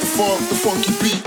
the funk, the funky beat.